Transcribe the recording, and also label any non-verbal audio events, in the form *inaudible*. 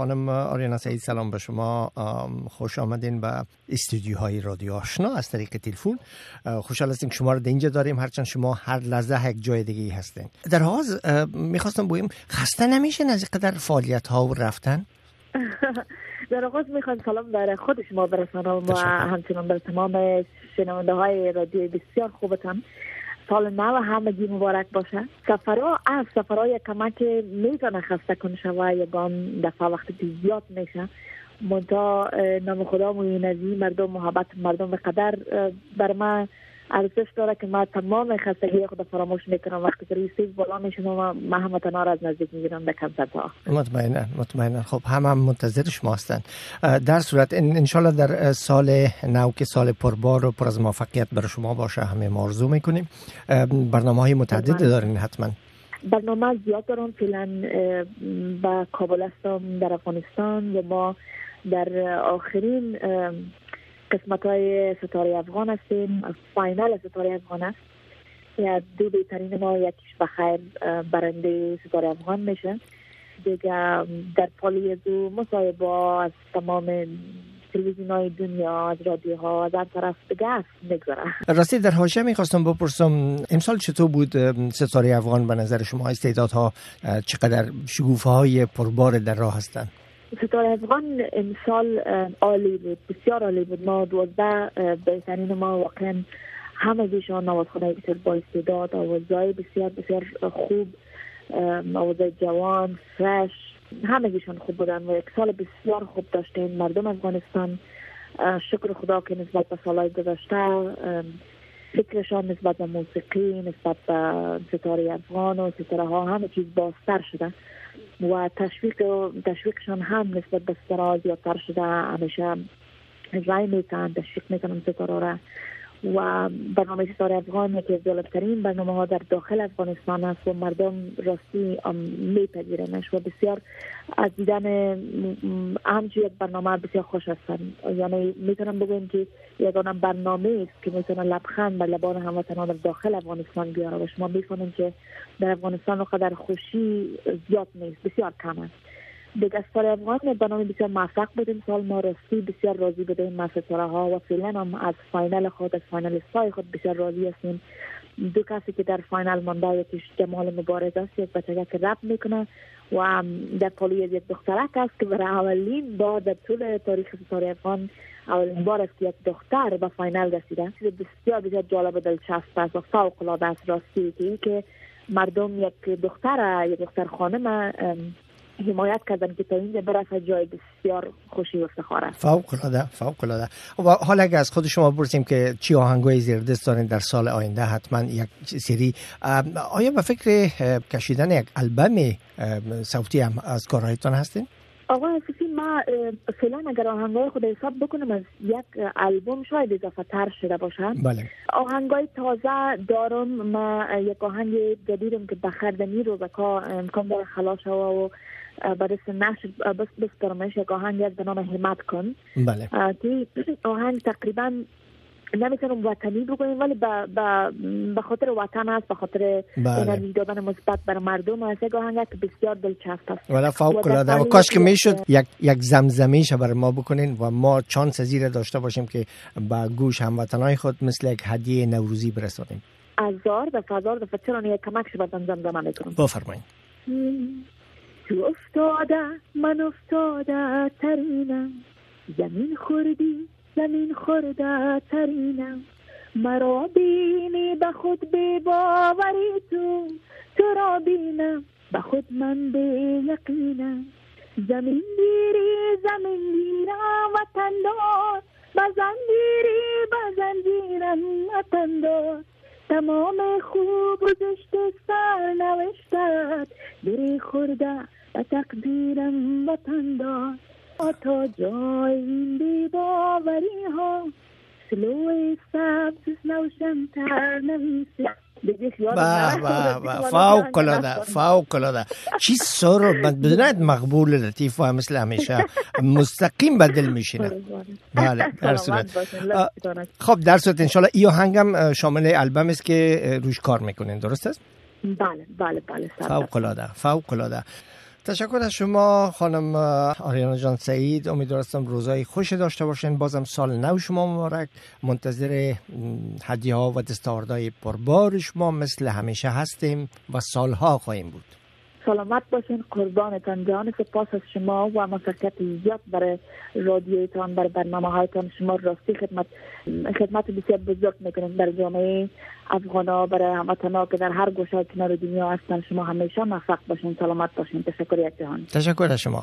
خانم آریانا سعید سلام به شما. خوش آمدین به استودیوهای رادیو آشنا از طریق تلفن. خوشحال هستیم که شما رو اینجا داریم. هرچند شما هر لحظه یک جای دیگه هستین. در آغاز می‌خواستم بگیم خسته نمیشین از قدر فعالیت ها و رفتن؟ *laughs* در آغاز می‌خوام سلام برای خود شما برسانم و همچنان بر تمام شنونده های رادیو بسیار خوبتان سال نو همگی مبارک باشه. سفرها از سفرهای کمک می‌تونه خسته کن شوه یگان دفعه وقتی که زیاد میشه. منتها نام خدا موینزی مردم محبت مردم به قدر بر من ارزش داره که ما تمام خستگی خود فراموش می‌کنم وقتی که روی بالا میشم و ما همه تنها از نزدیک می‌گیرم به کنسرت ها مطمئنا مطمئنا خب هم هم منتظر شما هستند در صورت انشالله در سال نو که سال پربار و پر از موفقیت برای شما باشه همه ما آرزو می‌کنیم برنامه های متعدد دارین حتما برنامه زیاد دارم فعلا با کابل هستم در افغانستان و ما در آخرین قسمت های ستاره افغان هستیم. فاینال ستاره افغان است. دو بهترین ما یکیش بخیر برنده ستاره افغان میشه. دیگه در پالی دو مصاحبه از تمام تلویزیون های دنیا از رادیو ها از هر طرف به می‌گذاره راستی در حاشیه می‌خواستم بپرسم امسال چطور بود ستاره افغان به نظر شما؟ استعدادها چقدر شگوفه های پربار در راه هستند؟ ستاره افغان امسال عالی بود بسیار عالی بود. ما دوازده بهترین ما واقعا همه دیشان نوازخانه بسیار با آوازهای بسیار بسیار خوب آوازهای جوان فرش همه دیشان خوب بودن و یک سال بسیار خوب داشتیم. مردم افغانستان شکر خدا که نسبت به سالهای گذشته فکرشان نسبت به موسیقی نسبت به ستاره افغان و ستاره ها همه چیز بازتر شده. و تشویق تشویقشان هم نسبت به ستاره زیادتر شده همیشه رای میتن تشویق می‌کنن ستاره را و برنامه ستاره افغان یکی از جالبترین برنامه ها در داخل افغانستان است و مردم راستی میپذیرنش و بسیار از دیدن همچی یک برنامه بسیار خوش هستن یعنی می‌تونم بگویم که یگانه برنامه است که می‌تونه لبخند بر لبان هموطنان در داخل افغانستان بیاره و شما می‌کنیم که در افغانستان قدر خوشی زیاد نیست بسیار کم است. سال افغان برنامه بسیار موفق بودیم. سال ما راستی بسیار راضی بودیم ما ستاره ها و فعلا هم از فاینال خود از فاینال سای خود بسیار راضی هستیم. دو کسی که در فاینال مانده یکیش جمال مبارز است یک بچه که رب می‌کنه و در پالی یک دخترک است که برای اولین بار در طول تاریخ ستاره افغان اولین بار است که یک دختر به فاینال رسیده بسیار بسیار جالب و دلچسب است و فوق العاده است. راستی که مردم یک دختر یک دختر خانم حمایت کردن که تا اینجا برسه جای بسیار خوشی و افتخار است. فوق العاده فوق العاده. و حالا اگه از خود شما بپرسیم که چی آهنگای زیر دست دارین در سال آینده حتما یک سری آیا به فکر کشیدن یک البم صوتی هم از کارهایتان هستین؟ آقا اسفی ما فعلا اگر آهنگای خود حساب بکنم از یک البوم شاید اضافه تر شده باشم بله. آهنگای تازه دارم. ما یک آهنگ جدیدم که بخردنی رو بکا امکان داره خلاص و برای نشر بس بسپرمش یک آهنگ از به نام همت کن. بله. که *clears throat* آهنگ تقریبا نمی‌تونم وطنی بگویم ولی به خاطر وطن است به خاطر بله. دادن مثبت بر مردم است یک آهنگ که بسیار دلچسب است. ولی فوق العاده و کاش که می‌شد یک یک زمزمیش بر ما بکنین و ما چانس زیر داشته باشیم که با گوش هموطنای خود مثل یک هدیه نوروزی برسونیم هزار دفعه هزار دفعه چرا یک کمک شما زمزمه می‌کنم بفرمایید تو افتاده من افتاده ترینم. زمین خوردی زمین خورده ترینم. مرا بینی به خود به باوری تو. تو را بینم. به خود من به یقینم. زمین گیری زمین گیرم وطن دار. بزن گیری بزن گیرم وطن دار. تمام خوب و زشت سر نوشتت. بری خورده و تقدیرم وطن دار. تا جای این بیباوری ها. سلوی سبز نوشمتر نویسه فوق العاده فوق العاده چی سر بدونید مقبول لطیف و مثل همیشه مستقیم بدل میشینه. بله *laughs* در صورت خب در صورت انشالله ای آهنگم شامل البم است که روش کار می‌کنین. درست است؟ بله بله بله فوق العاده فوق العاده تشکر از شما خانم آریانا جان سعید. امیدوارم روزای خوش داشته باشین. بازم سال نو شما مبارک. منتظر هدیه ها و دستاوردهای پربار شما مثل همیشه هستیم و سالها خواهیم بود. سلامت باشین. قربانتان جان. سپاس از شما و مسکت زیاد برای رادیویتان برای برنامه هایتان شما راستی خدمت خدمت بسیار بزرگ می‌کنید برای جامعه افغانا برای هموطنا که در هر گوشه کنار دنیا هستن شما همیشه موفق باشین. سلامت باشین. تشکر یک جهان. تشکر از شما.